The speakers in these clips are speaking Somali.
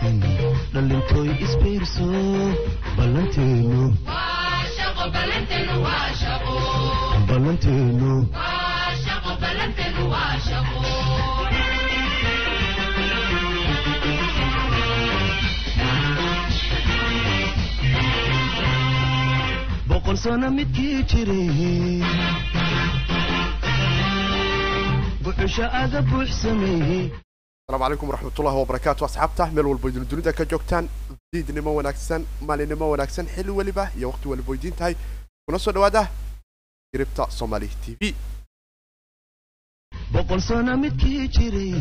baqin dhalintooy isbiirso ballanteenu boqol sano midkii jiray buxusha aga buux sameeyey asalaamu calaykum waraxmatullahi wabarakaatu asxaabta meel walba idin dunida ka joogtaan. Diidnimo wanaagsan maalinimo wanaagsan xilli weliba iyo waqti waliba weydiin tahay kuna soo dhawaada gribta somali t v. Boqol sano midkii jiray.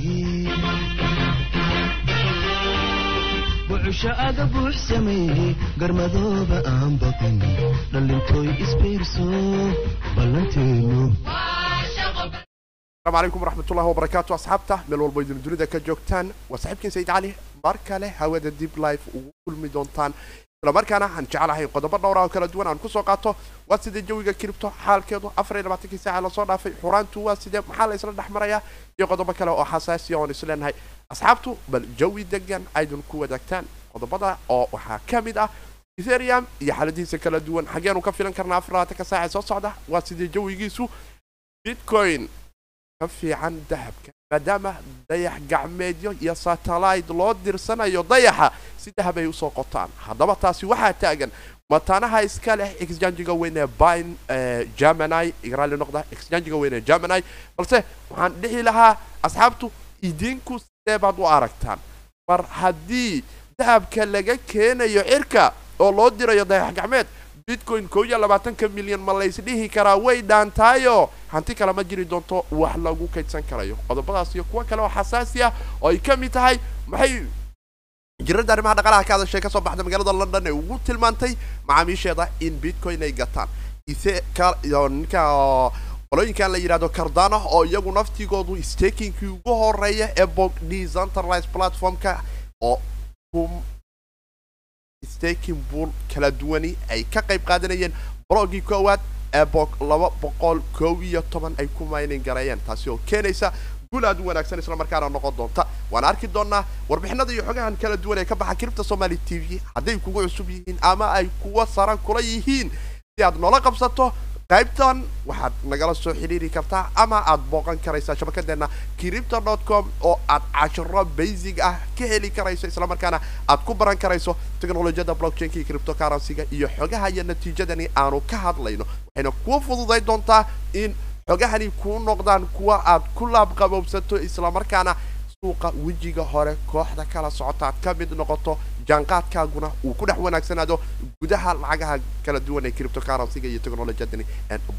Buxusha aga buux sameeyey garmadooba aan baqin dhalintooy isbiirso ballanteenu asalaamu calaykum waraxmatullahi wabarakaatu asxaabta meel walba idin dunida ka joogtaan. Waa saaxiibkiin sayid cali mar kale hawada dib life ugu kulmi doontaan. Isla markaana aan jecelahay qodobo dhowra oo kala duwan aan ku soo qaato. Waa sidee jawiga kiribto xaalkeedu afar iyo labaatankii saaca la soo dhaafay? Xuraantu waa sidee? Maxaa la isla dhex iyo qodobo kale oo xasaasiya oon isleenahay asxaabtu bal jawi degan aydun ku wadaagtaan. Qodobada oo waxaa ka mid ah ethereum iyo xaaladihiisa kala duwan. Xageenu ka filan karnaa afar labaatanka saaca soo socda? Waa sidee jawigiisu? Bitcoin ka fiican dahabka maadaama dayax gacmeedyo iyo satellite loo dirsanayo dayaxa si dahab ay u soo qotaan. Haddaba taasi waxaa taagan mataanaha iska leh exchangiga weyn ee bin germany raalli noqda exchangiga weyn ee germany balse waxaan dhihi lahaa asxaabtu idinku sidee baad u aragtaan? Mar haddii dahabka laga keenayo cirka oo loo dirayo dayax gacmeed bitcoin koo iyo labaatanka milyan ma laysdhihi karaa? Way dhaantaayo. Hanti kale ma jiri doonto wax lagu kaydsan karayo. Qodobadaas iyo kuwo kale oo xasaasi ah oo ay ka mid tahay maxay? Jirada arrimaha dhaqaalaha ka hadashay ka soo baxda magaalada london ee ugu tilmaantay macaamiisheeda in bitcoin ay gataan. Ise ninka qolooyinkan la yidhahdo cardano oo iyagu naftigoodu stakingkii ugu horreeya ee bog decentralized platformka oo staking bull kala duwani ay ka qayb qaadanayeen blogii koowaad ee laba boqol koob iyo toban ay ku maynin gareeyeen. Taasi oo keenaysa guul aad u wanaagsan isla markaana noqon doonta. Waan arki doonaa warbixinada iyo xogahan kala duwan ee ka baxa kiribta somali t v hadday kugu cusub yihiin ama ay kuwa saran kula yihiin. Si aad noola qabsato qaybtan waxaad nagala soo xidhiiri kartaa ama aad booqan karaysaa shabakadeena cripto dot com oo aad cashiro basic ah ka heli karayso islamarkaana aad ku baran karayso technolojiyada blockchainka iyo criptocurrencyga iyo xogaha iyo natiijadani aanu ka hadlayno. Waxayna kuu fududay doontaa in xogahani kuu noqdaan kuwa aad ku laabqaboobsato islamarkaana suuqa wejiga hore kooxda kala socota aad ka mid noqoto jaanqaadkaaguna uu ku dhex wanaagsanaado gudaha lacagaha kala duwan ee criptocurrencyga iyo technolojiyadani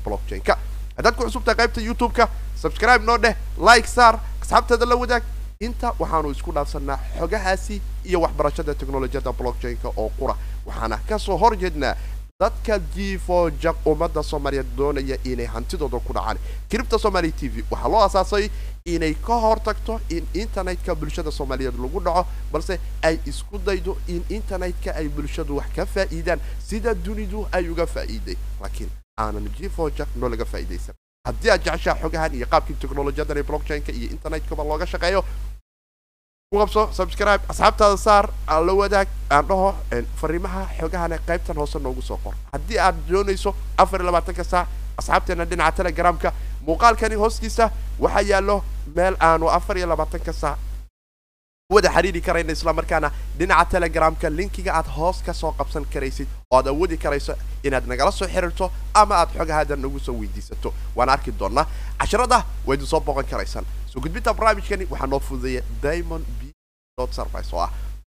blockchainka. Haddaad ku cusubtahay qaybta youtube-ka subscribe noo dheh like saar asxaabteeda la wadaag. Inta waxaanu isku dhaafsanaa xogahaasi iyo waxbarashada technolojiyada blockchainka oo qura. Waxaana ka soo horjeednaa dadka jiifo jaq ummadda soomaaliyeed doonaya inay hantidooda ku dhacaan. Cripta somali t v waxaa loo asaasay inay ka hortagto in internetka bulshada soomaaliyeed lagu dhaco balse ay isku daydo in internetka ay bulshadu wax ka faa'iidaan. Sida dunidu ay uga faa'iiday laakiin aanan jiifo jaq noo laga faa'iidaysan. Haddii aad jeceshaa xogahan iyo qaabkii technolojiyadan blockchainka iyo internetkaba looga shaqeeyo ku qabso subscribe asxaabtaada saar aan la wadaag aan dhaho fariimaha xogahana qaybtan hoose noogu soo qor. Haddii aad doonayso afar iyo labaatanka saac asxaabteena dhinaca telegramka muuqaalkani hoostiisa waxaa yaallo meel aanu afar iyo labaatanka saac wada xiriiri karayna islamarkaana dhinaca telegramka linkiga aad hoos ka soo qabsan karaysid oo aad awoodi karayso inaad nagala soo xiriirto ama aad xogahaadan nagu soo weydiisato. Waan arki doonaa casharada idin soo booqan karaysaan soo gudbinta barnaamijkani waxaa noo fududeeya diamond b service oo ah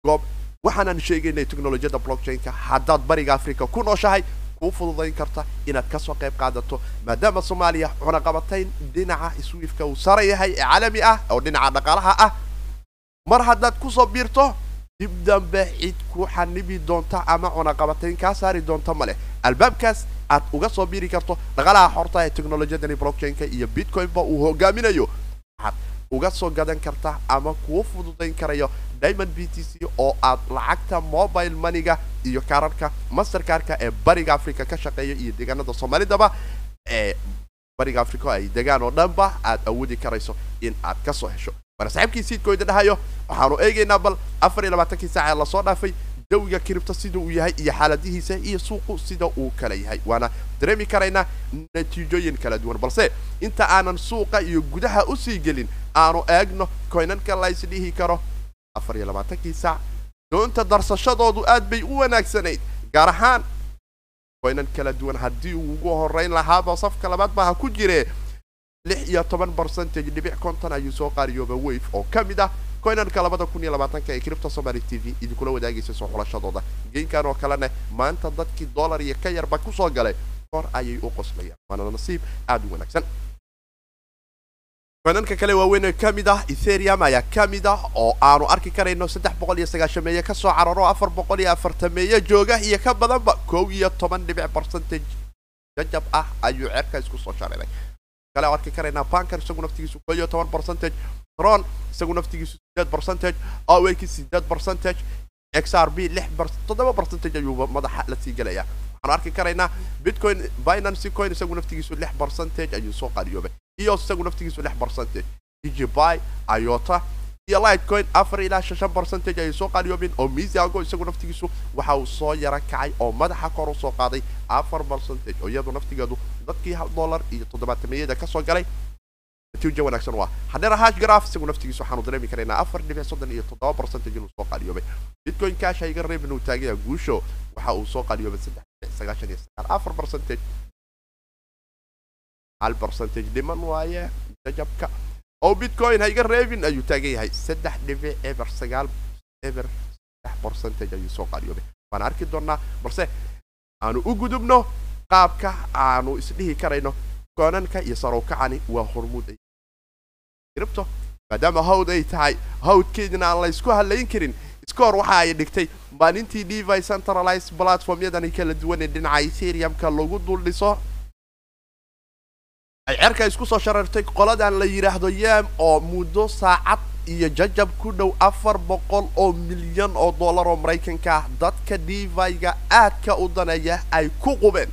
goob waxaanan sheegaynay technolojiyada blockchainka. Haddaad bariga africa ku nooshahay kuu fududayn karta inaad ka soo qayb qaadato maadaama soomaaliya cunaqabatayn dhinaca swiifka uu sara yahay ee caalami ah oo dhinaca dhaqaalaha ah. Mar haddaad ku soo biirto dib dambe cid ku xanibi doonta ama cunaqabatayn kaa saari doonta ma leh. Albaabkaas aad uga soo biiri karto dhaqaalaha xorta ee technolojiyadani blockchainka iyo bitcoinba uu hogaaminayo uga soo gadan karta ama kuu fududayn karayo diamond b t c oo aad lacagta mobile moneyga iyo kaararka masterkarka ee bariga africa ka shaqeeya iyo deegaanada soomaalidaba ee bariga africa ay degaan oo dhanba aad awoodi karayso in aad ka soo hesho. Marka saaxiibkii siidkooda dhahayo waxaanu eegaynaa bal afar iyo labaatankii saac la soo dhaafay jawiga kiribta sida uu yahay iyo xaaladihiisa iyo suuqu sida uu kala yahay. Waana dareemi karaynaa natiijooyin kala duwan. Balse inta aanan suuqa iyo gudaha u sii gelin aanu eegno koynanka la isdhihi karo. Afar iyo labaatankii saac doonta darsashadoodu aad bay u wanaagsanayd gaar ahaan koynan kala duwan. Haddii uu ugu horeyn lahaaba safka labaad baa ha ku jire lix iyo toban percentage dhibic konton ayuu soo qaariyooba wave oo ka mid ah koynanka labada kun iyo labaatanka ee cripto somaly t v idinkula wadaagaysa soo xulashadooda geynkan oo kalena maanta dadkii dollar iyo ka yarba ku soo galay kor ayay u qoslayaan waana nasiib aada u wanaagsan koynanka kale waaweyn ka mid ah etherium ayaa ka mid ah oo aanu arki karayno saddex boqol iyo sagaashameeye ka soo cararo afar boqol iyo afartameeye jooga iyo ka badanba kow iyo toban dhibic percentage. Jajab ah ayuu ceerka isku soo shareeray kale oo arki karaynaa banker isagu naftigiisu kow iyo toban percentage tron isagu naftigiisu sideed percentage aweki sideed percentage xrb lix toddoba percentage ayuu madaxa la sii gelaya waxaanu arki karaynaa bitcoin binancy coin isagu naftigiisu lix percentage ayuu soo qaariyoobay iyo isagu naftigiisu lix percentage. Digiby iota iyo lightcoin afar ilaa shan percentage ayay soo qaariyoobeen oo miziago isagu naftigiisu waxa uu soo yara kacay oo madaxa kor u soo qaaday afar percentage oo iyadu naftigeedu dadkii hal dollar iyo toddobaatameyada ka soo galay natiija wanaagsan waa haddana hash graph isagu naftigiisa waxaanu dareemi karaynaa afar dhibic soddon iyo toddoba percentage inuu soo qaaliyoobay bitcoin cash iga reeb inuu taagaya guusho waxa uu soo qaaliyoobay saddex dhibic sagaashan iyo sagaal afar percentage hal percentage dhiman waaye jajabka. Oo bitcoin ha iga reebin ayuu taagan yahay saddex dhibic eber sagaal eber saddex percentage ayuu soo qaaliyoobay waan arki doonaa balse aanu u gudubno qaabka aanu isdhihi karayno koonanka iyo sarowkacani waa hormuud cripto maadaama hawd ay tahay hawdkeedina aan la ysku hadlayn karin. Score waxa ay dhigtay maalintii devi centralized platformyadani kala duwan ee dhinaca ethereumka lagu dul dhiso. Ay cerka isku soo sharartay qoladan la yidhaahdo yam oo muddo saacad iyo jajab ku dhow afar boqol oo milyan oo dollar oo maraykanka. Ah dadka deviga aadka u daneeya ay ku qubeen.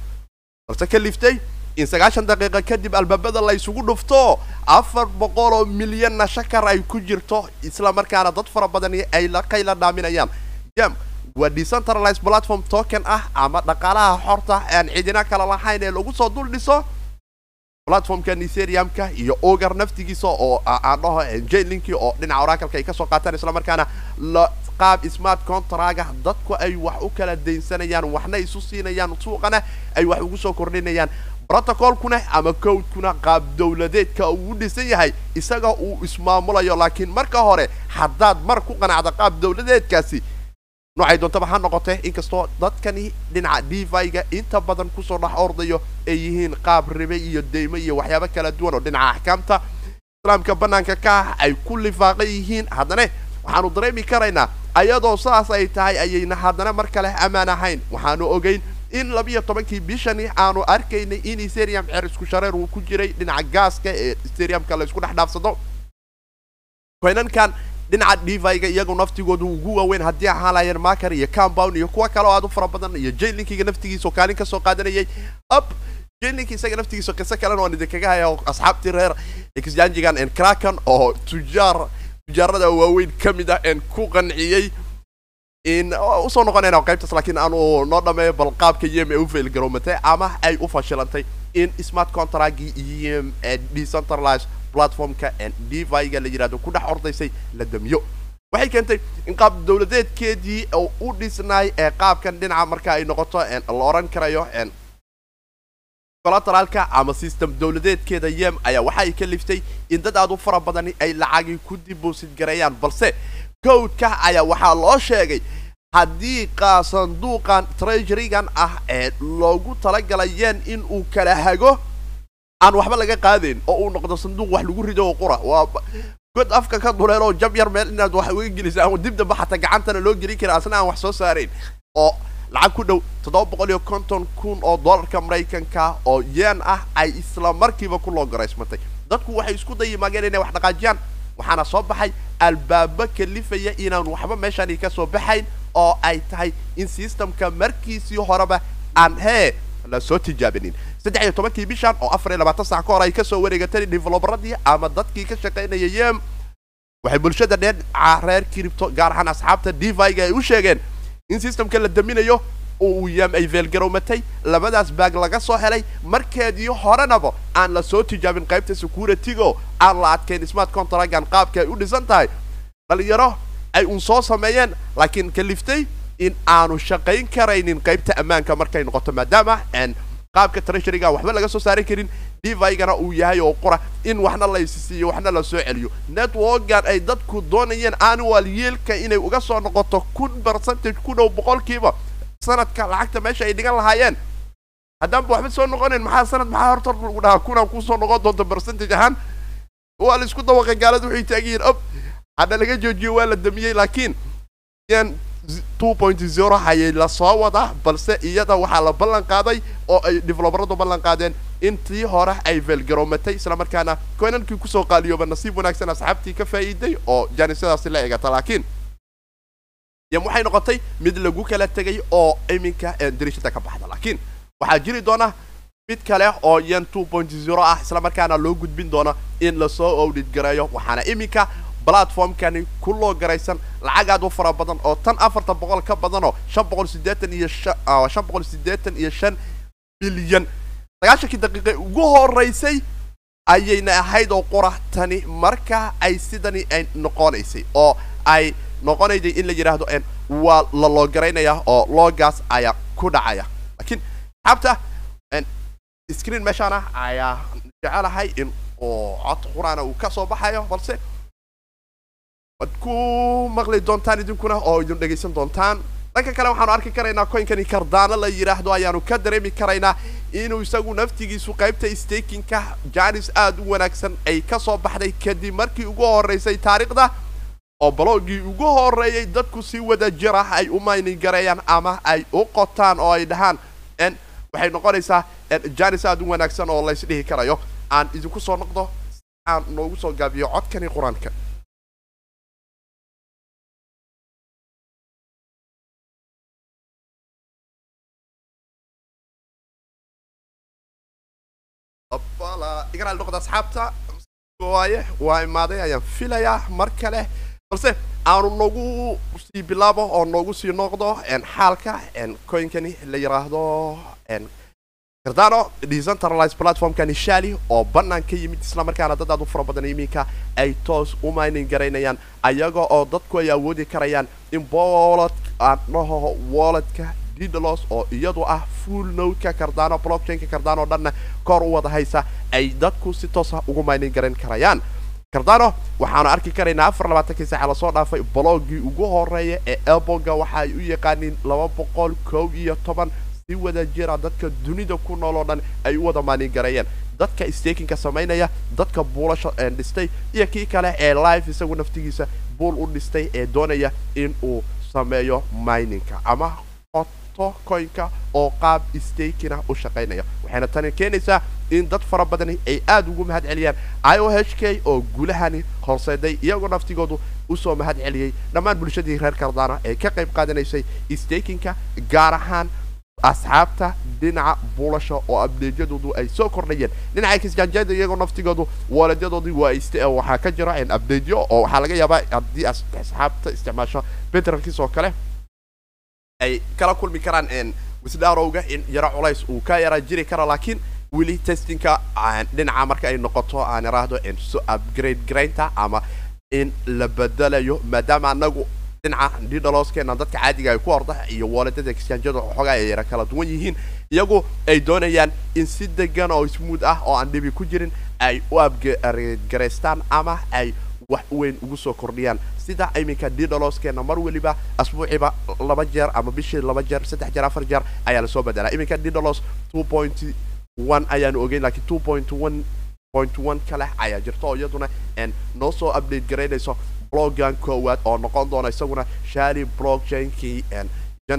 Balse ka liftay in sagaashan daqiiqa kadib albaabada la isugu dhufto afar boqol oo milyanna shakar ay ku jirto isla markaana dad fara badani ay la qayla dhaaminayaan. Jam waa decentralized platform token ah ama dhaqaalaha xorta aan cidina kala lahayn ee lagu soo dul dhiso? Platformkan ethereumka iyo ogar naftigiisa oo aan dhaho jlinkii oo dhinaca oracalka ay ka soo qaataan isla markaana la qaab smart contraga dadku ay wax u kala daynsanayaan waxna isu siinayaan suuqana ay wax ugu soo kordhinayaan protocolkuna ama codekuna qaab dowladeedka uu dhisan yahay isaga uu ismaamulayo laakiin marka hore haddaad mar ku qanacda qaab dowladeedkaasi noocay doontaba ha noqotee inkastoo dadkani dhinaca deviga inta badan ku soo dhex ordayo ay yihiin qaab ribe iyo deymo iyo waxyaabo kala duwan oo dhinaca axkaamta islaamka banaanka ka ah ay ku lifaaqan yihiin. Haddana waxaanu dareemi karaynaa ayadoo saas ay tahay ayayna haddana mar kale ammaan ahayn. Waxaanu ogeyn in labiyo tobankii bishani aanu arkaynay in ethereum cer isku shareer uu ku jiray. Dhinaca gaaska ee ethereumka la isku dhex dhaafsado. Koynankan dhinaca deviga iyagu naftigoodu ugu waaweyn haddii ahaalaayeen marker iyo compound iyo kuwa kale oo aad u fara badan iyo jlinkiga naftigiisa oo kaalin ka soo qaadanayay. Up! Jlinki isaga naftigiisa qiso kalena waan idinkaga haya asxaabtii reer exjangigan en kraken oo tujaar tujaarada waaweyn ka mid ah en ku qanciyey u soo noqonayna qaybtaas laakiin aanu noo dhameeyo bal qaabka yem ee u failgarowmatay ama ay u fashilantay in smart contractgii yem ee decentralized platformka deviga la yidhahdo ku dhex ordaysay la damiyo. Waxay keentay in qaab dowladeedkeedii oo u dhisnaay ee qaabkan dhinaca marka ay noqoto la oran karayo collateralka ama system dowladeedkeeda yem ayaa waxa ay ka liftay in dad aad u fara badani ay lacagii ku dibosid gareeyaan balse codeka ayaa waxaa loo sheegay haddii qa sanduuqan treasurygan ah ee loogu talagalay in uu kala hago aan waxba laga qaadayn oo uu noqdo sanduuq wax lagu rido oo qura. Waa god afka ka duleeloo jab yar meel inaad wax uga gelisa ama dib damba xataa gacantana loo gelin kara asna aan wax soo saarayn oo lacag ku dhow toddoba boqol iyo konton kun oo dollarka maraykanka oo yeen ah ay isla markiiba ku loogaraysmatay dadku waxay isku dayimaageen inay wax dhaqaajiyaan. Waxaana soo baxay albaabo kalifaya inaan waxba meeshani ka soo baxayn oo ay tahay in systemka markiisii horeba aan hee la soo tijaabinin saddex iyo tobankii bishan oo afar iyo labaatan sac ka hor ay ka soo wareegatay develoberadii ama dadkii ka shaqaynaya yem waxay bulshada dhinaca reer kiribto gaar ahaan asxaabta deviga ay u sheegeen in systemka la daminayo uu yam ay veelgarowmatay labadaas baag laga soo helay markeedii horenaba aan la soo tijaabin qaybta securitygo aan la adkayn smart contragan qaabka ay u dhisan tahay dhalinyaro ay un soo sameeyeen laakiin kaliftay in aanu shaqayn karaynin qaybta ammaanka markay noqoto maadaama qaabka treasuryga waxba laga soo saaran karin devigana uu yahay oo qura in waxna la isisiiyo waxna la soo celiyo. Networkan ay dadku doonayeen annual yeelka inay uga soo noqoto kun percentage ku dhow boqolkiiba sanadka lacagta meesha ay dhigan lahaayeen. Haddaanba waxba soo noqonayn maxaa sanad maxaa horta lagu dhahaa? Kunaan ku soo noqon doonta percentage ahaan. Waa la isku dawaqay gaalada waxay ob hadda laga joojiyo waa la damiyey laakiin hayay la soo wadaa balse iyada waxaa la ballan qaaday oo ay develoberadu ballan qaadeen. Intii hore ay veelgaroomatay islamarkaana koynankii ku soo qaaliyooba nasiib wanaagsan asxaabtii ka faa'iiday oo jaanisadaasi la egata. Laakiin waxay noqotay mid lagu kala tegay oo iminka dirishada ka baxda. Laakiin waxaa jiri doona mid kale oo yan ah islamarkaana loo gudbin doono in la soo owdhid gareeyo waxaana iminka platformkani ku loo garaysan lacag aad u fara badan oo tan afartan boqol ka badanoo shan boqol sideetan iyo shan boqol sideetan iyo shan bilyan. Sagaashankii daqiiqe ugu horeysay ayayna ahayd oo qura tani marka ay sidani ay noqonaysay oo ay noqonayday in la yidhaahdo waa la loo garaynayaa oo loogaas ayaa ku dhacaya. Laakiin xabta screen meeshaana ayaa jecelahay in uu cod quraana uu ka soo baxayo balse waad ku maqli doontaan idinkuna oo idin dhegaysan doontaan. Dhanka kale waxaanu arki karaynaa coinkani kardaano la yidhaahdo ayaanu ka dareemi karaynaa inuu isagu naftigiisu qaybta stakinka janis aad u wanaagsan ay ka soo baxday kadib markii ugu horeysay taariikhda oo balogii ugu horeeyay dadku si wada jir ah ay u maynin gareeyaan ama ay u qotaan oo ay dhahaan. Waxay noqonaysaa janis aad u wanaagsan oo laysdhihi karayo. Aan idinku soo noqdo aan noogu soo gaabiyo codkani qur'aanka igaraal noqda asxaabta. Waaye waa imaaday ayaan filayaa mar kale. Balse aanu noogu sii bilaabo oo noogu sii noqdo xaalka coinkani la yidhaahdo cardano decentralized platformkani shali oo bannaan ka yimid islamarkaana dad aad u fara badan iminka ay toos u mining garaynayaan ayaga oo dadku ay awoodi karayaan in bolod aan dhaho walletka didalos oo iyadu ah full nodeka cardano blockchainka cardano dhanna kor u wada haysa ay dadku si toosa ugu mining garan karayaan. Cardano waxaanu arki karaynaa afar labaatankii saaca la soo dhaafay blogii ugu horreeya ee elboga waxa ay u yaqaaniin laba boqol kow iyo toban si wada jira dadka dunida ku nool oo dhan ay u wada mining gareeyeen dadka stakinka samaynaya dadka buulasha dhistay iyo kii kale ee live isagu naftigiisa buul u dhistay ee doonaya in uu sameeyo miningka ama coinka oo qaab stakina u shaqaynaya waxayna tani keenaysaa in dad fara badani ay aada ugu mahad celiyaan i o h k oo gulahani horseeday iyagoo naftigoodu u soo mahad celiyey dhammaan bulshadii reer cardana ee ka qayb qaadanaysay stakinka gaar ahaan asxaabta dhinaca buulasha oo abdeedyadoodu ay soo kordhayeen. Dhinaca kisjaanjeeda iyagoo naftigoodu waaladyadoodu waa waxaa ka jira abdeedyo oo waxaa laga yaabaa haddii asxaabta isticmaasho beteralkiis oo kale ay kala kulmi karaan wisdhaarowga in yaro culays uu ka yara jiri kara laakiin weli testingka dhinaca marka ay noqoto aan iraahdo upgrade garaynta ama in la bedelayo maadaama anagu dhinaca didaloskeena dadka caadiga ay ku orda iyo waladada kisjaanjada xoogaa ay yara kala duwan yihiin iyagu ay doonayaan in si degan oo smooth ah oo aan dhibi ku jirin ay u upgrade garaystaan ama ay wax weyn ugu soo kordhiyaan. Sida iminka didaloskeena mar weliba asbuuciba laba jeer ama bishii laba jeer saddex jeer afar jeer ayaa la soo bedelaa iminka didalos two point one ayaanu ogeyn lakiin two point one point one kale ayaa jirta oo iyaduna noo soo update garaynayso bloggan koowaad oo noqon doona isaguna shali blockchainkii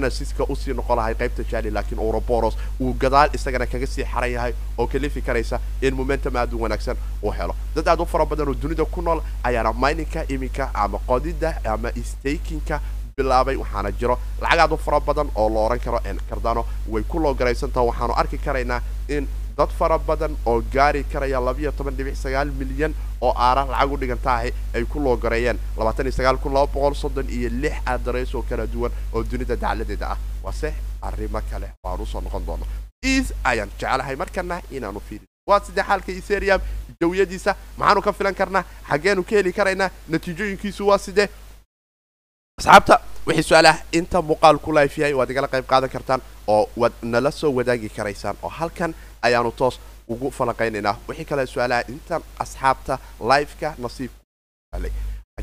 genesiska u sii noqon lahay qaybta jali laakiin ouroboros uu gadaal isagana kaga sii xaran yahay oo kalifi karaysa in momentum aad u wanaagsan uu helo. Dad aad u fara badan oo dunida ku nool ayaana mininka iminka ama qodida ama stakinka bilaabay waxaana jiro lacag aad u fara badan oo la oran karo cardano way ku loo garaysantaha waxaanu arki karaynaa in dad fara badan oo gaari karaya labiyo toban dhibic sagaal milyan oo aara lacag u dhigantahay ay ku loogareeyeen labaatan iyo sagaal kun laba boqol soddon iyo lix adrees oo kala duwan oo dunida dacladeeda ah. Waase arrimo kale oo aan u soo noqon doono. Is ayaan jeclahay markana inaanu fiirin waa sidee xaalka ethereum jawiyadiisa maxaanu ka filan karnaa xaggeenu ka heli karaynaa natiijooyinkiisu waa sidee? Asxaabta wixii su'aalaha inta muuqaal ku life yahay waad igala qayb qaadan kartaan oo waad nala soo wadaagi karaysaan oo halkan ayaanu toos ugu falanqaynaynaa wixii kale su'aalaha intan asxaabta liveka nasiibka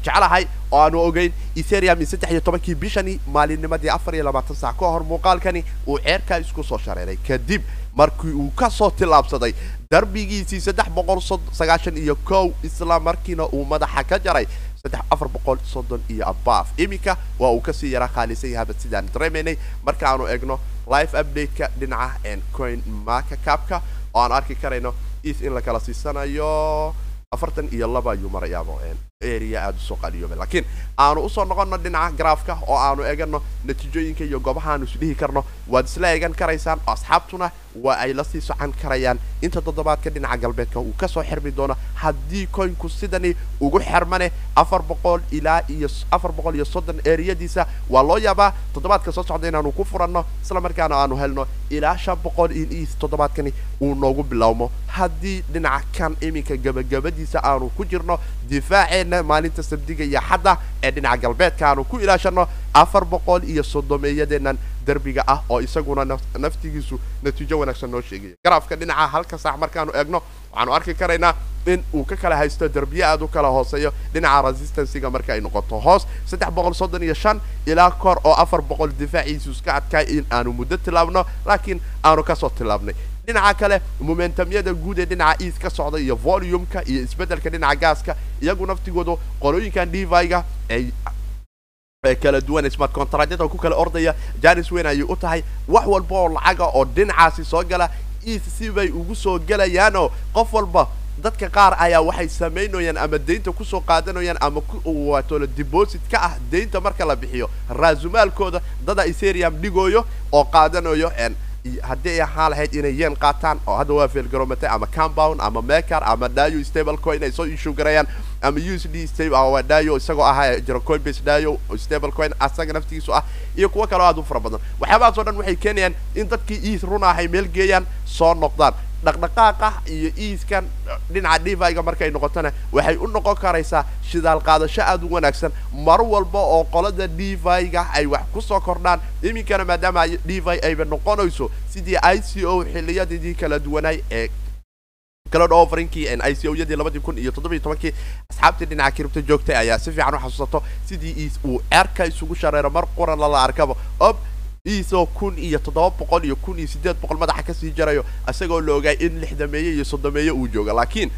jeclahay oo aanu ogeyn ethereum in saddex iyo tobankii bishani maalinnimadii afar iyo labaatan saac ka hor muuqaalkani uu ceerkaa isku soo shareeray. Kadib markii uu ka soo tillaabsaday darbigiisii saddex boqol sagaashan iyo kow isla markiina uu madaxa ka jaray saddex afar boqol soddon iyo abaaf iminka waa uu ka sii yaraa khaalisan yahaba sidaan dareemaynay. Markaanu egno live update-ka dhinaca coin marka capka oo aan arki karayno is in la kala siisanayo. Afartan iyo laba ayuu marayaabo area aada u soo qaliyooba laakiin aanu u soo noqono dhinaca garaafka oo aanu egano natiijooyinka iyo goobahaanu isdhihi karno waad isla eegan karaysaan asxaabtuna waa ay la sii socon karayaan. Inta toddobaadka dhinaca galbeedka uu ka soo xirmi doono haddii koynku sidani ugu xermane afar boqol ilaa iyo afar boqol iyo soddon eriyadiisa waa loo yaabaa toddobaadka soo socda inaanu ku furanno. Isla markaana aanu helno ilaa shan boqol in toddobaadkani uu noogu bilowmo. Haddii dhinaca kan iminka gabagabadiisa aanu ku jirno difaaceenna maalinta sabdiga iyo xadda ee dhinaca galbeedka aanu ku ilaashano afar boqol iyo soddomeeyadeennan derbiga ah oo isaguna naftigiisu natiijo wanaagsan noo sheegaya garaafka dhinaca halka saac markaanu eegno waxaanu arki karaynaa in uu ka kala haysto derbiye aad u kala hooseeyo dhinaca resistancyga marka ay noqoto. Hoos saddex boqol soddon iyo shan ilaa kor oo afar boqol difaaciisu iska adkaay in aanu muddo tillaabno laakiin aanu ka soo tillaabnay dhinaca kale momentumyada guud ee dhinaca eas ka socda iyo volumeka iyo isbeddelka dhinaca gaaska iyagu naftigoodu qolooyinkan diviga ay kala duwan smart contractyada ku kala ordaya janis weyn ayay u tahay wax walba oo lacaga oo dhinacaasi soo gala. Eas sibay ugu soo gelayaanoo qof walba dadka qaar ayaa waxay samaynayaan ama deynta ku soo qaadanayaan ama waatoola deposit ka ah deynta marka la bixiyo. Raasumaalkooda dada ethereum dhigooyo oo qaadanayo haddii ay ahaan lahayd inay yeen qaataan oo hadda waa feelgaroomata ama compound ama maker ama dayo stable coin ay soo issue garayaan ama usd stable dayo isagoo ahaa jiro coinbase dayo stable coin asaga naftigiisu ah iyo kuwo kaleo aad u fara badan. Waxyaabahaas oo dhan waxay keenayaan in dadkii eas run ah ay meel geeyaan soo noqdaan dhaqdhaqaaqa iyo easkan dhinaca diviga markay noqotona waxay u noqon karaysaa shidaal qaadasho aada u wanaagsan. Mar walba oo qolada diviga ay wax ku soo kordhaan iminkana maadaama divi ayba noqonayso sidii i c o xiliyadii kala duwanay ee cloud offerinkii i c o yadii labadii kun iyo toddobiyo tobankii asxaabtii dhinaca kiribta joogtay ayaa si fiican u xasuusato sidii uu ceerka isugu shareero mar quran lala arkaba ob iisoo kun iyo toddoba boqol iyo kun iyo siddeed boqol madaxa ka sii jarayo isagoo la ogaay in lixdameeye iyo soddomeeye uu jooga. Laakiin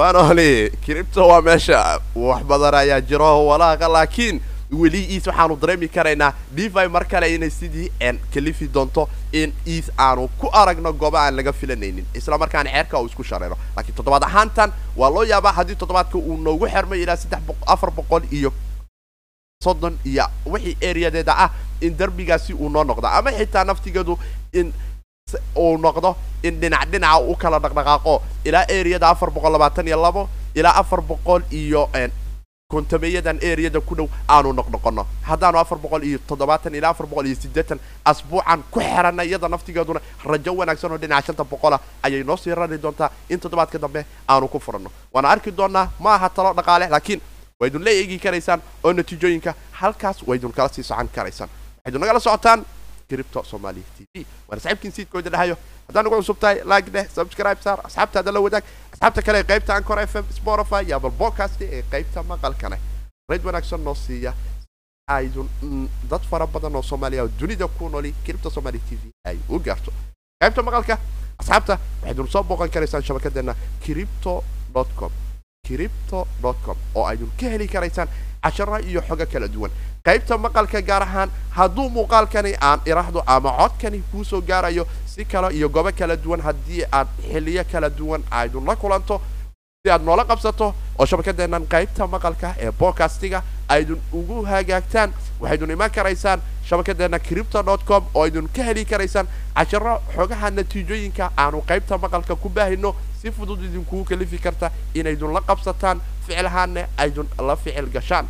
fanoli cripto waa meesha wax badan ayaa jiro walaaqa laakiin weli eas waxaanu dareemi karaynaa devi mar kale inay sidii n kalifi doonto in eas aanu ku aragno gooba aan laga filanaynin isla markaana ceerka uu isku shareero. Laakiin toddobaad ahaantan waa loo yaabaa haddii toddobaadka uu noogu xermay ilaa saddex afar boqol iyo soddon iyo wixii areadeeda ah in derbigaasi uu noo noqdo. Ama xitaa naftigeedu in uu noqdo in dhinac dhinaca u kala dhaqdhaqaaqo. Ilaa areada afar boqol labaatan iyo labo ilaa afar boqol iyo kontameeyadan areada ku dhow aanu noqnoqono haddaanu afar boqol iyo toddobaatan ilaa afar boqol iyo siddeetan asbuucan ku xerana iyada naftigeeduna rajo wanaagsan oo dhinaca shanta boqola ayay noo sii rari doontaa. In toddobaadka dambe aanu ku furanno. Waana arki doonaa ma aha talo dhaqaale laakiin waydun la eegi karaysaan oo natiijooyinka halkaas waydun kala sii socon karaysaan. Waxaydun nagala socotaan cripto somalia t v. Waana saxiibkiin siidkooda dhahayo haddaan ugu cusub tahay like dheh subscribe saar asxaabtaada la wadaag asxaabta kale ee qaybta ancor f m spotify iyo apple podcast ee qaybta maqalkane rayd wanaagsan noo siiya. Aydun dad fara badan oo soomaaliya oo dunida ku nooli cripto somalia t v ay u gaarto. Qaybta maqalka asxaabta waxaydun soo booqan karaysaan shabakadeena cripto com cripto com oo aydun ka heli karaysaan cashara iyo xogo kala duwan. Qaybta maqalka gaar ahaan hadduu muuqaalkani aan iraahdo ama codkani kuusoo gaarayo si kale iyo gobo kala duwan haddii aad xiliyo kala duwan aydun la kulanto si aad noola qabsato oo shabakadeennan qaybta maqalka ee bodcastiga aydun ugu hagaagtaan waxaydun imaan karaysaan shabakadeenna cripto com oo aydun ka heli karaysaan casharo xogaha natiijooyinka aanu qaybta maqalka ku baahino si fudud idinkugu kalifi karta inaydun la qabsataan ficilhaanne aydun la ficil gashaan.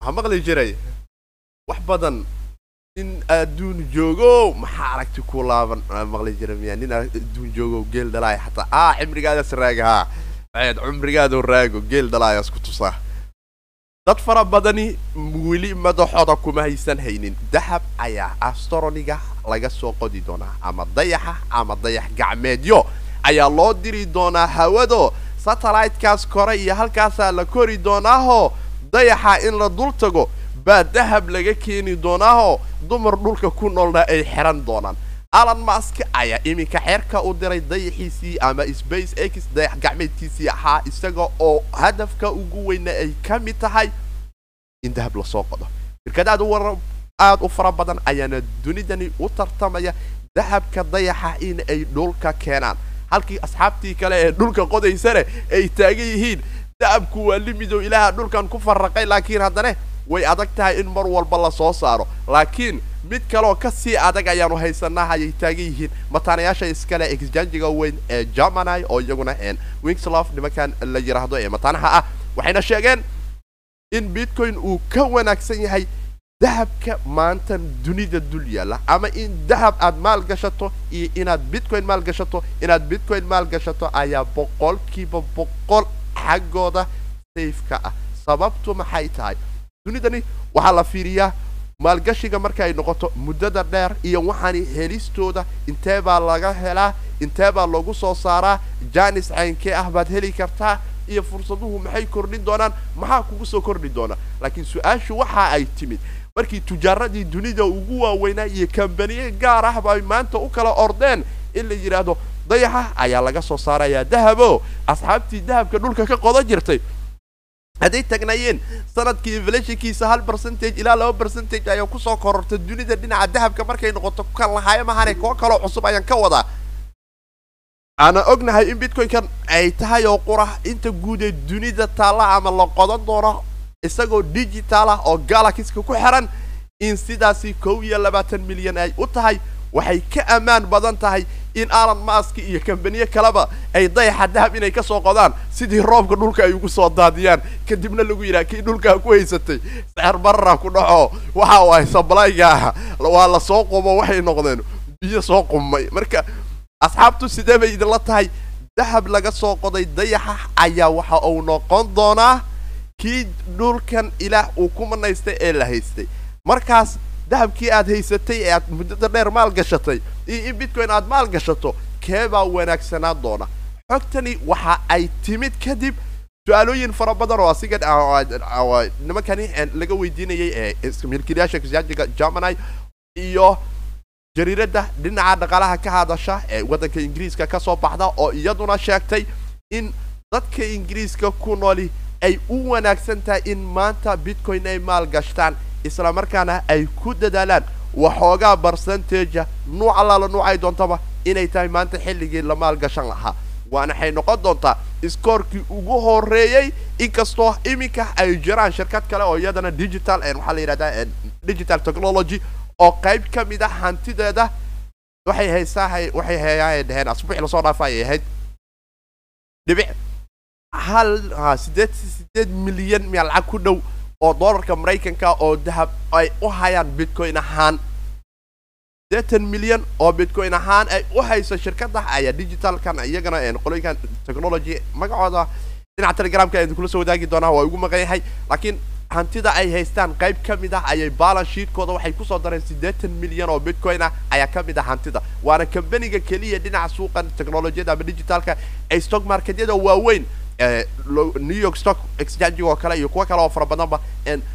Waxaa maqli jiray wax badan. Nin adduun joogo maxaa aragti ku laaban? Maqli jira miya nin adduun joogo geel dhalaaya xataa ah cimrigaadaas raaga haa. Eed cumrigaadu raago geel dhalaayaas ku tusaa dad fara badani weli madaxooda kuma haysan haynin. Dahab ayaa astroniga laga soo qodi doonaa ama dayaxa ama dayax gacmeedyo ayaa loo diri doonaa hawado. Satellitekaas kore iyo halkaasaa la kori doonaaho. Dayaxa in la dul tago baa dahab laga keeni doonaaho. Dumar dhulka ku noolna ay xiran doonaan alan mask ayaa iminka xeerka u diray dayaxiisii ama space x dayax gacmeedkiisii ahaa isaga oo hadafka ugu weyna ay ka mid tahay in dahab la soo qodo. Shirkad aad u war aad u fara badan ayaana dunidani u tartamaya dahabka dayaxa in ay dhulka keenaan. Halkii asxaabtii kale ee dhulka qodaysane ay taagan yihiin dahabku waa limidow ilaaha dhulkan ku farraqay laakiin haddana way adag tahay in mar walba la soo saaro. Laakiin mid kaleoo ka sii adag ayaanu haysanaa ayay taagan yihiin. Mataanayaasha iskale exjangiga weyn ee germany oo iyaguna wingslof nimankan la yidhaahdo ee mataanaha ah waxayna sheegeen in bitcoin uu ka wanaagsan yahay dahabka maantan dunida dul yaalla. Ama in dahab aad maal gashato iyo inaad bitcoin maal gashato inaad bitcoin maal gashato ayaa boqolkiiba boqol xaggooda sayfka ah. Sababtu maxay tahay? Dunidani waxaa la fiiriyaa maalgashiga marka ay noqoto muddada dheer iyo waxaani helistooda intee baa laga helaa intee baa lagu soo saaraa janis caynkee ah baad heli kartaa iyo fursaduhu maxay kordhin doonaan? Maxaa kugu soo kordhi doona? Laakiin su'aashu waxa ay timid. Markii tujaaradii dunida ugu waaweynaa iyo kambaniye gaar ah bay maanta u kala ordeen in la yidhaahdo dayaxa ayaa laga soo saarayaa dahabo! Asxaabtii dahabka dhulka ka qodan jirtay hadday tagnaayeen sannadkii inflationkiisa hal percentage ilaa laba percentage ayaa ku soo korortay dunida dhinaca dahabka. Markay noqoto kan lahaayo mahane kuwo kaloo cusub ayaan ka wadaa. Aana ognahay in bitcoin-kan ay tahay oo qura inta guud ee dunida taalla ama la qodan doono isagoo digital ah oo galaxiska ku xiran in sidaasi kow iyo labaatan milyan ay u tahay waxay ka ammaan badan tahay in alan mask iyo kambaniye kaleba ay dayaxa dahab inay ka soo qodaan sidii roobka dhulka ay ugu soo daadiyaan. Kadibna lagu yidhaha kii dhulkaa ku haysatay seer barara ku dhaco. Waxa uu ahay sablayga ah waa la soo qumo waxay noqdeen biyo soo qumay marka asxaabtu sidee bay idinla tahay? Dahab laga soo qoday dayaxa ayaa waxa uu noqon doonaa kii dhulkan ilaah uu ku manaystay ee la haystay. Markaas dahabkii aad haysatay ee aad muddada dheer maal gashatay iyo in bitcoin aad maal gashato keebaa wanaagsanaan doona? Xogtani waxa ay timid kadib su'aalooyin fara badan oo asiga nimankani laga weydiinayay ee milkiilayaasha exjangiga germany iyo jariiradda dhinaca dhaqaalaha ka hadasha ee waddanka ingiriiska ka soo baxda oo iyaduna sheegtay in dadka ingiriiska ku nooli ay u wanaagsan tahay in maanta bitcoin ay maal gashtaan isla markaana ay ku dadaalaan. Waxoogaa barcentage nuuc allaala nuucay doontaba inay tahay maanta xilligii la maal gashan lahaa. Waana waxay noqon doontaa iskoorkii ugu horeeyey inkastoo iminka ay jiraan shirkad kale oo iyadana digital waxaa la yidhahdaa digital technology oo qayb ka mid a hantideeda. Waxay haysaa waxay hayaan dheheen asbuuxii la soo dhaafa ayay ahayd. Dhibic hal sideed sideed milyan miya lacag ku dhow oo dollarka maraykanka oo dahab ay u hayaan bitcoin ahaan. Sideetan milyan oo bitcoin ahaan ay u hayso shirkada ayaa digitalkan iyagana qoloyinkan technology magacooda dhinaca telegramka ayaan kula soo wadaagi doonaa waa ugu maqan yahay. Laakiin hantida ay haystaan qayb ka mid ah ayay balance sheetkooda waxay ku soo dareen siddeetan milyan oo bitcoin ah ayaa ka mid ah hantida. Waana kambaniga keliya dhinaca suuqan technolojiyada ama digitalka ay stock marketyada waaweyn new york stock exchange oo kale iyo kuwo kale oo fara badanba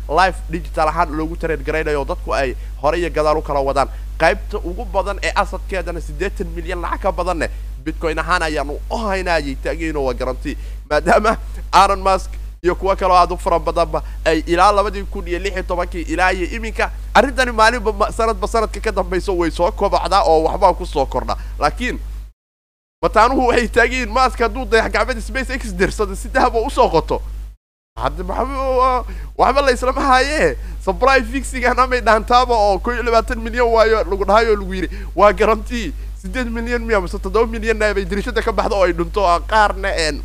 live digital ahaan loogu tareed garaynayo dadku ay hore iyo gadaal u kala wadaan. Qaybta ugu badan ee asadkeedana siddeetan milyan lacag ka badanne bitcoin ahaan ayaanu u haynayay taagayno waa garanti maadaama aron mask iyo kuwo kaleo aad u fara badanba ay ilaa labadii kun iyo lix iyo tobankii ilaa iyo iminka arrintani maalinba sanadba sanadka ka dambayso way soo kobacdaa oo waxbaa ku soo kordha. Laakiin mataanuhu waxay taagiyiin maaska hadduu dayax gacmada space x dirsado si dahab oo u soo qoto hadda waxba la islama haayee fixigan amay dhaantaaba oo ko iyo labaatan milyan waayo lagu dhahay oo lagu yidhi waa garantii sideed milyan miya mise toddoba milyanna bay dirishada ka baxdo oo ay dhunto oo qaarna een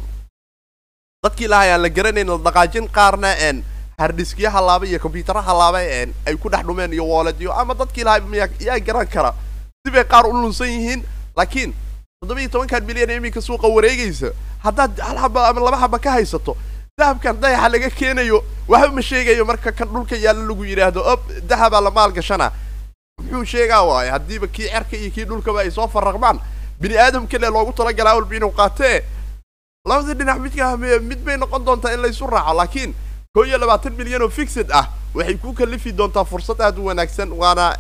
dadkii lahay aan la garanayn dhaqaajin qaarna een hardhiskya halaaba iyo combyutara halaaba een ay ku dhex dhumeen iyo walletyo ama dadkii lahay miya yaa garan kara. Sibay qaar u lunsan yihiin laakiin toddoba iyo tobankan milyan ee iminka suuqa wareegaysa. Haddaad hal haba ama laba haba ka haysato dahabkan dayaxa laga keenayo waxba ma sheegayo marka kan dhulka yaalla lagu yidhaahdo ob dahabaa la maal gashana muxuu sheegaa waaye haddiiba kii cerka iyo kii dhulkaba ay soo farraqmaan. Bini aadamka le loogu talagalaa walba inuu qaatee. Labadii dhinac midka mid bay noqon doontaa in laysu raaco laakiin koo iyo labaatan milyan oo fixed ah waxay ku kalifi doontaa fursad aad u wanaagsan waana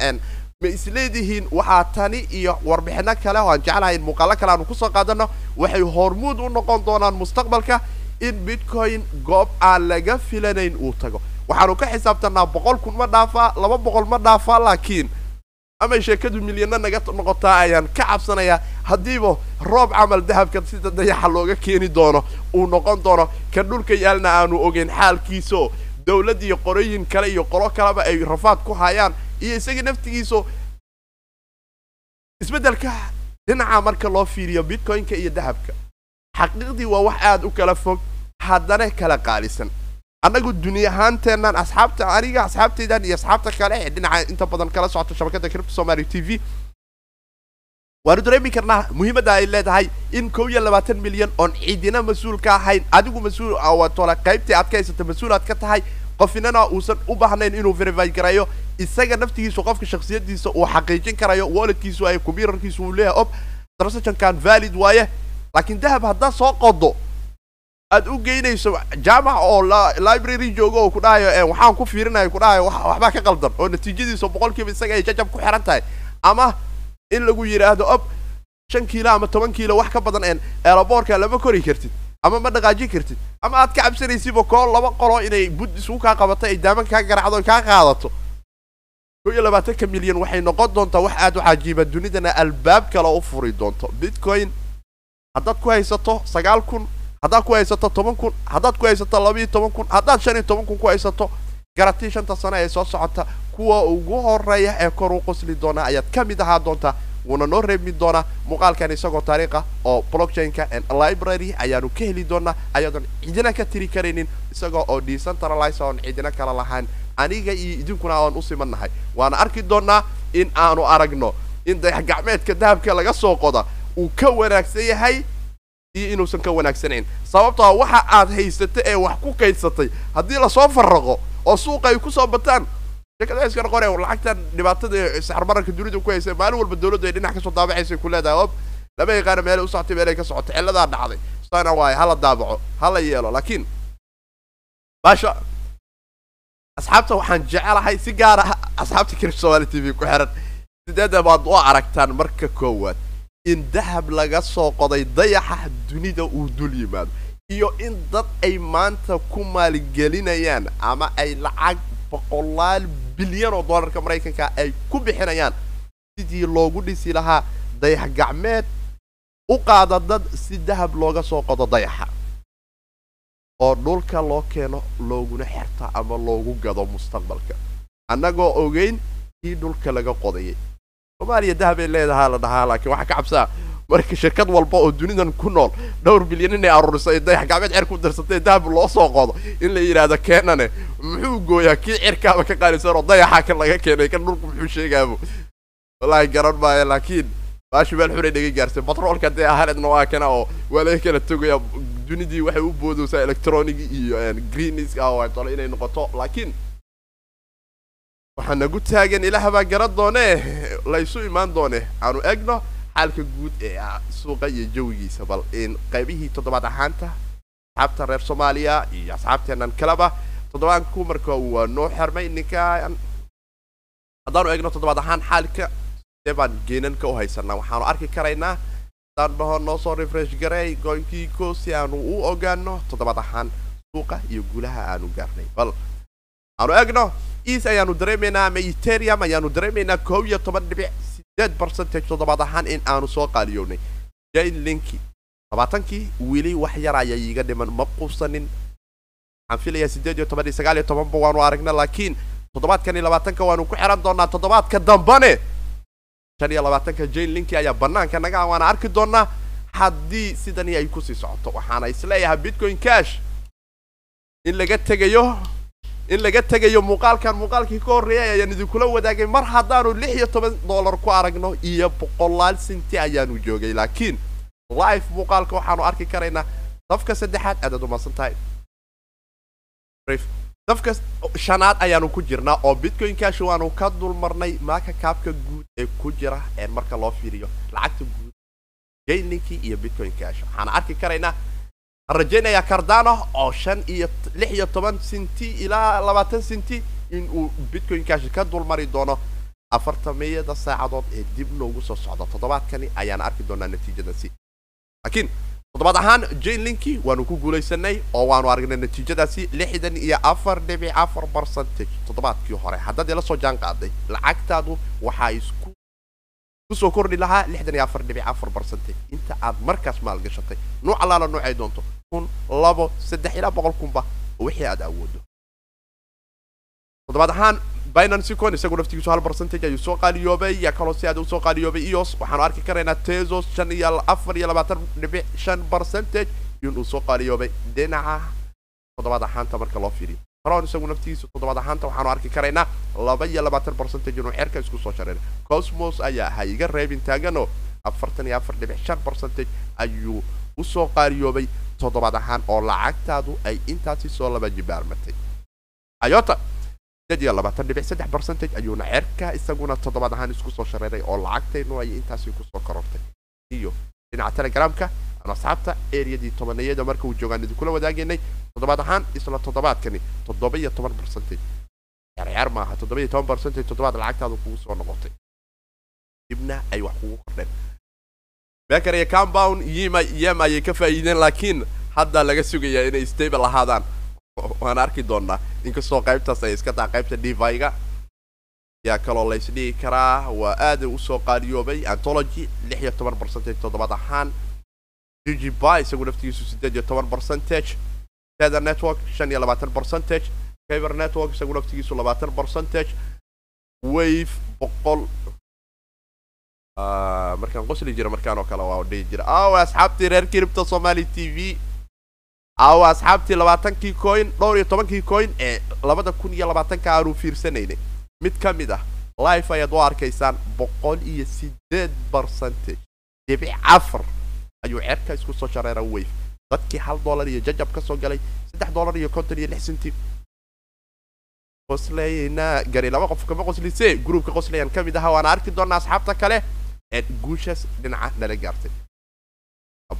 ma isleedihiin? Waxaa tani iyo warbixino kale oo aan jeclahay in muuqaalo kale aanu ku soo qaadano waxay hormuud u noqon doonaan mustaqbalka in bitcoin goob aan laga filanayn uu tago. Waxaanu ka xisaabtanaa boqol kun ma dhaafaa laba boqol ma dhaafaa laakiin amay sheekadu milyano naga noqotaa ayaan ka cabsanayaa haddiiba roob camal dahabka sida dayaxa looga keeni doono uu noqon doono. Kan dhulka yaalna aanu ogeyn xaalkiiso. Dawlad iyo qorooyin kale iyo qolo kaleba ay rafaad ku hayaan iyo isaga naftigiiso isbeddelka dhinaca marka loo fiiriyo bitcoin-ka iyo dahabka. Xaqiiqdii waa wax aad u kala fog haddana kala qaalisan. Annagu duni ahaanteennan asxaabta aniga asxaabtaydan iyo asxaabta kale ee dhinaca inta badan kala socota shabakadda cripto somali t v waanu dareemi karnaa muhiimadda ay leedahay in kow iyo labaatan milyan oon ciidina mas'uul ka ahayn. Adigu mas'uul qaybtii aad ka haysata mas'uul aad ka tahay qofinana uusan u baahnayn inuu verify garayo isaga naftigiisu qofka shaksiyadiisa uu xaqiijin karayo walletkiisu ay computerkiisu uu leeyahay ob transactionkan valid waaye. Laakiin dahab haddaad soo qodo aad u geynayso jaamac oo library joogo oo ku dhahayo waxaan ku fiirinaya ku dhahayo waxbaa ka qaldan oo natiijadiisa boqolkiiba isaga ay jajab ku xiran tahay. Ama in lagu yidhaahdo ob shan kiilo ama toban kiilo wax ka badan een eelaboorka lama kori kartid ama ma dhaqaajin kartid ama aad ka cabsanaysiba koo laba qolo inay bud isugu kaa qabato ay daaman kaa garacdo kaa qaadato. Koo iyo labaatanka milyan waxay noqon doontaa wax aad u cajiiba dunidana albaab kale u furi doonto. Bitcoin haddaad ku haysato sagaal kun haddaad ku haysato toban kun haddaad ku haysato labaiyo toban kun haddaad shan iyo toban kun ku haysato garatii shanta sano ee soo socota. Kuwa ugu horreeya ee kor u qosli doona ayaad ka mid ahaa doontaa wuuna noo reebmi doonaa muuqaalkan isagoo taariikha oo blockchainka and library. Ayaanu ka heli doonaa ayadoon cidina ka tiri karaynin isagoo oo decentralize oon cidina kala lahayn aniga iyo idinkuna aan u simannahay waana arki doonaa in aanu aragno in dayax gacmeedka dahabka laga soo qoda uu ka wanaagsan yahay iyo inuusan ka wanaagsanayn sababtoo waxa aad haysatay ee wax ku kaydsatay haddii la soo farraqo oo suuqa ay ku soo bataan sheekada iska noqone lacagtan dhibaatada saxarmaranka dunida ku haysa maalin walba dawladdu ay dhinac ka soo daabacaysay ku leedahay. Ob lama yaqaana meelay u socotay meelay ka socotay cilladaa dhacday. Sana waaye hala daabaco hala yeelo. Laakiin baasha asxaabta waxaan jecelahay si gaar ah asxaabta kirib somaali t v ku xiran sideeda baad u aragtaan marka koowaad. In dahab laga soo qoday dayaxa dunida uu dul yimaado iyo in dad ay maanta ku maalgelinayaan ama ay lacag boqolaal bilyan oo dollarka maraykanka ay ku bixinayaan. Sidii loogu dhisi lahaa dayax gacmeed u qaada dad si dahab looga soo qodo dayaxa. Oo dhulka loo keeno looguna xirta ama loogu gado mustaqbalka. Annagoo ogeyn kii dhulka laga qodayay. Soomaaliya dahabay leedahaa la dhahaa laakiin waxaa ka cabsaa marka shirkad walba oo dunidan ku nool dhowr bilyan inay aruuriso ay dayax gacmeed cer ku darsatay dahab loo soo qodo in la yidhaahdo keenane muxuu gooyaa kii cirkaaba ka qaalisan oo dayaxa kan laga keenay kan dhulku muxuu sheegaabo wallaahi garan maayo laakiin baashi meel xunay naga gaarsay batroolka dee ahaneedna waa kana oo waa laga kala togaya dunidii waxay u boodaysaa electronic iyo greenis ah oo tolo inay noqoto. Laakiin waxaa nagu taagan ilaah baa garan doone laysu imaan doone aanu egno xaalka guud ee suuqa iyo jawigiisa bal qaybihii toddobaad ahaanta asxaabta reer soomaaliya iyo asxaabteenan kaleba toddobaanku marka waa noo xirmay ninka. Haddaanu egno toddobaad ahaan xaalka sidee baan geenanka u haysanaa. Waxaanu arki karaynaa haddaan dhaho noo soo refresh garay goynkiiko si aanu u ogaano toddobaad ahaan suuqa iyo guulaha aanu gaarnay. Bal aanu egno eas ayaanu dareemaynaa ama eterium ayaanu dareemaynaa koob iyo toban dhibic sideed percentage toddobaad ahaan in aanu soo qaaliyownay. Jain linki labaatankii weli wax yar ayaa dhiman ma quusanin. Waxaan filayaa sideed iyo toban iyo sagaal iyo tobanba waanu aragna laakiin toddobaadkan iyo labaatanka waanu ku xiran doonaa toddobaadka dambane. Shan iyo labaatanka jane linki ayaa banaanka naga waana arki doonaa haddii sidani ay ku sii socoto. Waxaana is leeyahay bitcoin cash in laga tegayo in laga tegayo muuqaalkan muuqaalkii ka horreeyay ayaan idinkula wadaagay mar haddaanu lix iyo toban dollar ku aragno iyo boqolaal sinti ayaanu joogay. Laakiin live muuqaalka waxaanu arki karaynaa safka saddexaad aadaad umaasan tahay. Safka shanaad ayaanu ku jirnaa oo bitcoin cash waanu ka dulmarnay maaka kaabka guud ee ku jira marka loo fiiriyo lacagta guud jaylinkii iyo bitcoin cash waxaana arki karaynaa rajaynayaa cardano oo shan iyo lix iyo toban sinti ilaa labaatan sinti in uu bitcoin cash ka dulmari doono afartamiyada saacadood ee dib noogu soo socda toddobaadkani ayaana arki doonaa natiijadaasi laakiin toddobaad ahaan jane linki waanu ku guulaysanay oo waanu aragnay natiijadaasi lixdan iyo afar dhibic afar percentage. Toddobaadkii hore haddaad ila soo jaan qaaday lacagtaadu waxaa isku ku soo kordhi lahaa lixdan iyo afar dhibic afar percentage. Inta aad markaas maalgashatay nuuc allaala noocay doonto kun labo saddex ilaa boqol kunba wixii aad awoodo toddobaad ahaan binancy isagu naftigiisu hal percentage ayuu soo qaaliyoobay yaa kaloo si aad u soo qaaliyoobay ios waxaanu arki karaynaa tesos shan iyo afar iyo labaatan dhibic shan percentage inuu soo qaaliyoobay. Dhinaca toddobaad ahaanta marka loo fiiriyo. Tron isagu naftigiisa toddobaad ahaanta waxaanu arki karaynaa laba iyo labaatan percentage inuu xeerka isku soo shareeray. Cosmos ayaa ahaa iga reebin taaganoo afartan iyo afar dhibic shan percentage ayuu u soo qaaliyoobay toddobaad ahaan oo lacagtaadu ay intaasi soo laba jibaarmatay ayota percentage ayuuna ceerka isaguna toddobaad ahaan isku soo shareeray oo lacagtaynu ay intaasi ku soo korortay iyo dhinaca telegramka ama asxaabta eriyadii tobanayada marka uu joogaan idinkula wadaagaynay toddobaad ahaan isla toddobaadkani toddoba iyo toban percentage ceerceer maaha toddoba iyo toban percentage toddobaad lacagtaadu kugu soo noqotay dibna ay wax kugu kordheen beker iyo compound yima yem ayay ka faa'iideen laakiin hadda laga sugayaa inay stable ahaadaan. Waan arki doonaa inkastoo qaybtaas ay iska taha qaybta deviga yaa kaloo laysdhihi karaa waa aada u soo qaaliyoobay. Antology lix iyo toban percentage toddobaad ahaan. Ggby isagu naftigiisu siddeed iyo toban percentage. Tether network shan iyo labaatan percentage. Caber network isagu naftigiisu labaatan percentage. Wave boqol markaan qosli jira markaan oo kale waa dhihi jira. Awa asxaabtii reer kiribta somali t v. Awa asxaabtii labaatankii coin dhowr iyo tobankii coin ee labada kun iyo labaatanka aanu fiirsanaynay mid ka mid ah life ayaad u arkaysaan boqol iyo sideed percentage. Dhibic afar ayuu ceerka isku soo shareera wave dadkii hal dollar iyo jajab ka soo galay saddex dollar iyo konton iyo lix centi qoslayna gari laba qof kama qoslise gruupka qoslayan ka mid aha waana arki doonaa asxaabta kale guushaas dhinaca nala gaartay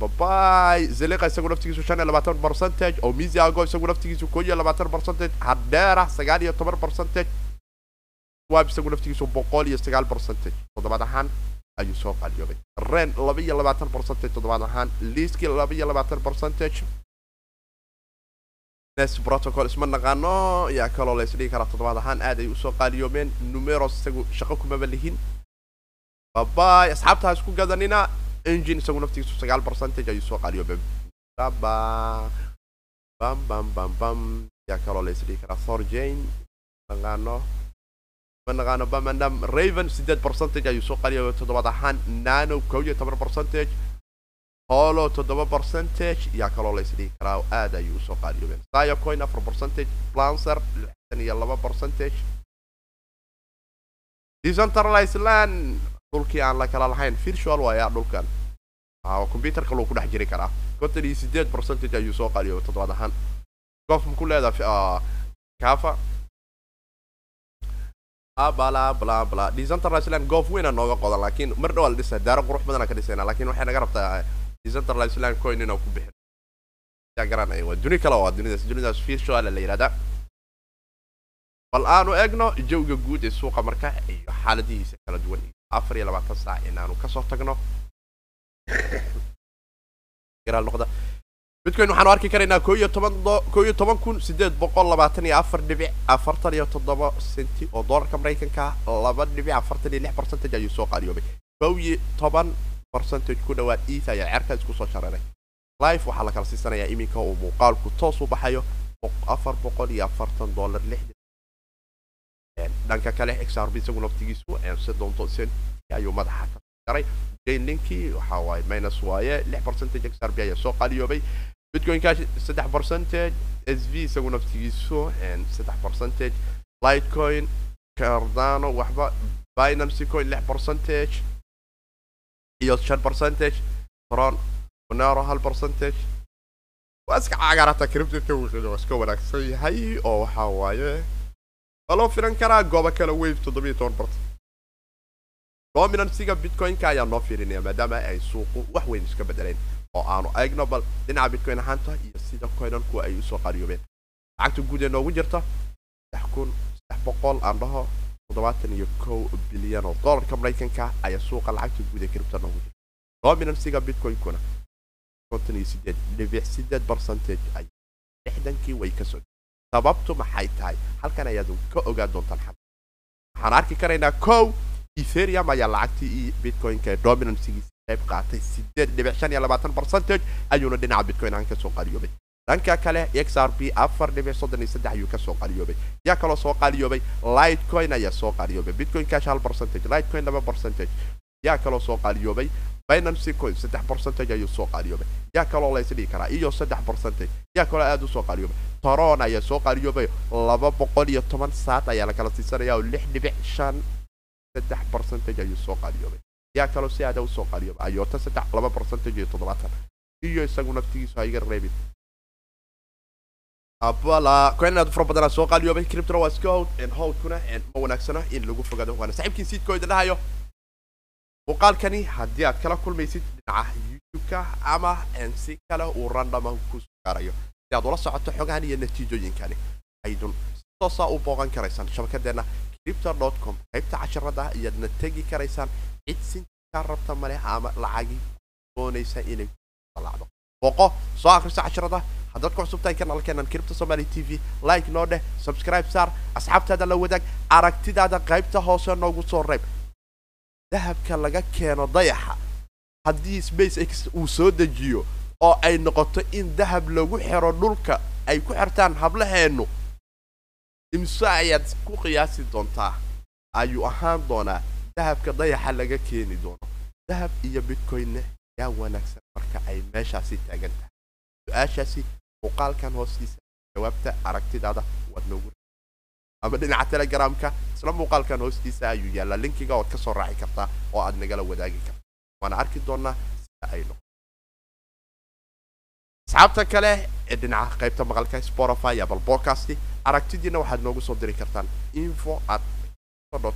babay zeliqa isagu naftigiisu shan iyo labaatan percentage. Oo misiago isagu naftigiisu koo iyo labaatan percentage. Hadheera sagaal iyo toban percentage. Wab isagu naftigiisu boqol iyo sagaal percentage. Toddobaad ahaan ayuu soo qaaliyoobay ren laba iyo labaatan percentage. Toddobaad ahaan liiski laba iyo labaatan percentage. Nes protocol isma naqaano yaa kaloo la isdhigi karaa toddobaad ahaan aad ay u soo qaaliyoobeen numeros isagu shaqo kumaba lihin babay asxaabta isku gadanina engine isagu naftigiisu sagaal percentage ayuu soo baba. Bam bam bam bam. Yaa kaloo la isdhigi karaa thorjane naqaano naqaano bamandam raven sideed percentage ayuu soo qaaliyoobay toddobaad ahaan nano kow iyo toban percentage. Holo toddoba percentage. Yaa kaloo la isdhigi karaa aad ayuu u soo qaaliyoobeen sayo coin afar percentage. Plancer lixdan iyo laba percentage. Decentralized land dhulkii aan la kala lahayn virtual waayaa dhulkan. Computerka loo ku dhex jiri karaa. Konton iyo sideed percentage ayuu soo qaaliyoobay toddobaad ahaan. Gof maku leedaha kafa. Bala bla bla decentralized land goof weyna nooga qodan laakiin mar dhawaa la dhisa daaro qurux badanaa ka dhisayna laakiin waxay naga rabtaa decentralized land coin inaan ku bixin. Garanaya waa duni kale waa dunidaas. Dunidaas virtual la yidhahdaa bal aanu egno jawga guud ee suuqa marka iyo xaaladihiisa kala duwan afar iyo labaatan saac inaanu ka soo tagno bitcoin waxaanu arki karaynaa koo iyo toban koo iyo toban kun sideed boqol labaatan iyo afar dhibic afartan iyo toddoba senti oo doolarka maraykanka laba dhibic afartan iyo lix percentage ayuu soo qaaliyoobay kow iyo toban percentage ku dhawaad eth ayaa ceerka isku soo shareeray life waxaa la kala siisanayaa iminka uu muuqaalku toos u baxayo afar boqol iyo afartan dollar lixdan dhanka kale xrb isagu naftigiisu se doonto ayuu madaxa ka jaray linkii waxa waaye minus waaye lix percentage xrb ayaa soo qaliyoobay bitcoin cash saddex percentage s v isagu naftigiisu saddex percentage lightcoin cardano waxba binancy lix percentage iyo shan percentage tron monero hal percentage. Waa iska caagarata criptidka wuxuu iska wanaagsan yahay oo waxa waaye waa loo filan karaa goobo kale wave toddobiyo toban percent dominancyga bitcoin-ka ayaa noo fiirinaya maadaama ay suuqu wax weyn iska bedeleen oo aanu eegno bal dhinaca bitcoin ahaanta iyo sida coinanku ay u soo qariyoobeen lacagta guud ee noogu jirta saddex kun saddex boqol aan dhaho toddobaatan iyo kow bilyan oo dollarka maraykanka ayaa suuqa lacagta guud ee cripto noogu jirta. Dominancyga bitcoin-kuna konton iyo sideed dhibic sideed percentage ay lixdankii way ka soo sababtu maxay tahay. Halkan ayaad ka ogaan doontaan waxaan arki karaynaa kow ethereum ayaa lacagtii bitcoin-ka ee dominancygiisa qayb qaatay. Sideed dhibic shan iyo labaatan percentage ayuuna dhinaca bitcoin ahaan ka soo qaliyoobay dhanka kale xrp afar dhibic soddon iyo saddex ayuu ka soo qaliyoobay yaa kaloo soo qaliyoobay lightcoin ayaa soo qaliyoobay bitcoin cash hal percentage lightcoin laba percentage. Yaa kaloo soo qaliyoobay binancy coin saddex percentage ayuu soo qaliyoobay yaa kaloo la isdhihi karaa iyo saddex percentage yaa kaloo aada u soo qaliyoobay toron ayaa soo qaliyoobay laba boqol iyo toban saat ayaa la kala siisanaya oo lix dhibic shan saddex percentage ayuu soo qaliyoobay yaa kaloo si aada u soo qaliyoobay ayoota saddex laba percentage iyo toddobaatan iyo isagu naftigiisu ha iga reebin abala coin aad fara badanaa soo qaliyoobay criptona waa iska howd howdkuna ma wanaagsano in lagu fogado waana saaxiibkiin siidkooda dhahayo muuqaalkani haddii aad kala kulmaysid dhinaca youtube-ka ama si kale uu randama ku gaarayo. Si aad ula socoto xogahan iyo natiijooyinkani aydun si toosaa u booqan karaysaan shabakadeenna cripto dot com qaybta casharada ayaadna tegi karaysaan cid sinkaa rabta male ama lacagi doonaysa inay lacdo booqo soo akrista casharada haddaad ku cusubtahay kanaalkeenan cripto somaly t v like noo dheh subscribe saar asxaabtaada la wadaag aragtidaada qaybta hoose noogu soo reeb dahabka laga keeno dayaxa. Haddii space x uu soo dejiyo oo ay noqoto in dahab lagu xiro dhulka ay ku xirtaan hablaheennu imse ayaad ku qiyaasi doontaa? Ayuu ahaan doonaa dahabka dayaxa laga keeni doono. Dahab iyo bitcoinna yaa wanaagsan marka ay meeshaasi taagan tahay. Su'aashaasi muuqaalkan hoostiisa jawaabta aragtidaada waad noogu ama dhinaca telegramka isla muuqaalkan hoostiisa ayuu yaallaa linkiga oad ka soo raaci kartaa oo aad nagala wadaagi karta waana arki doonaa sida ay noqo asxaabta kale ee dhinaca qaybta maqalka spotify apple podcast aragtidiina waxaad noogu soo diri kartaan info at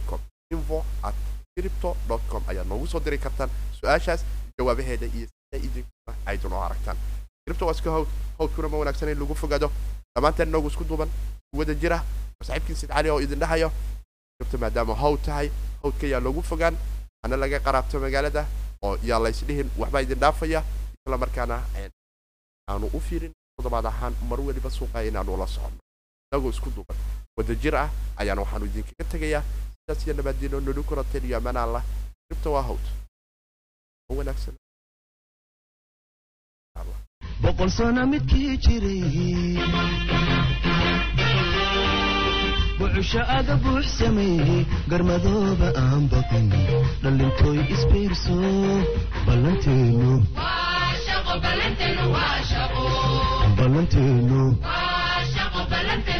com. Info at crypto com ayaad noogu soo diri kartaan su'aashaas jawaabaheeda iyo sida idinkuna aydun oo aragtaan. Cripto waa iska howd howdkuna ma wanaagsan in lagu fogado dhammaanteen noogu isku duuban wada jira saaxiibkiin sid oo idin dhahayo maadaama howd tahay howdka yaa loogu fogaan. Hana laga qaraabto magaalada oo yaa laysdhihin waxbaa idin dhaafaya. Isla markaana aanu u fiirin toddobaad ahaan mar weliba suuqa inaanu la soconno inagoo isku duuban wada ah ayaana waxaanu idinkaga tegayaa. Sidaas iyo nabaadiino nolu kurateen iyo amaan allah cripto waa howd ma wanaagsan? Boqol sano midkii jiray bucusho aga buux sameeyey garmadooba aan baqin dhallintooy isbiirso ballanteenu ballanteenu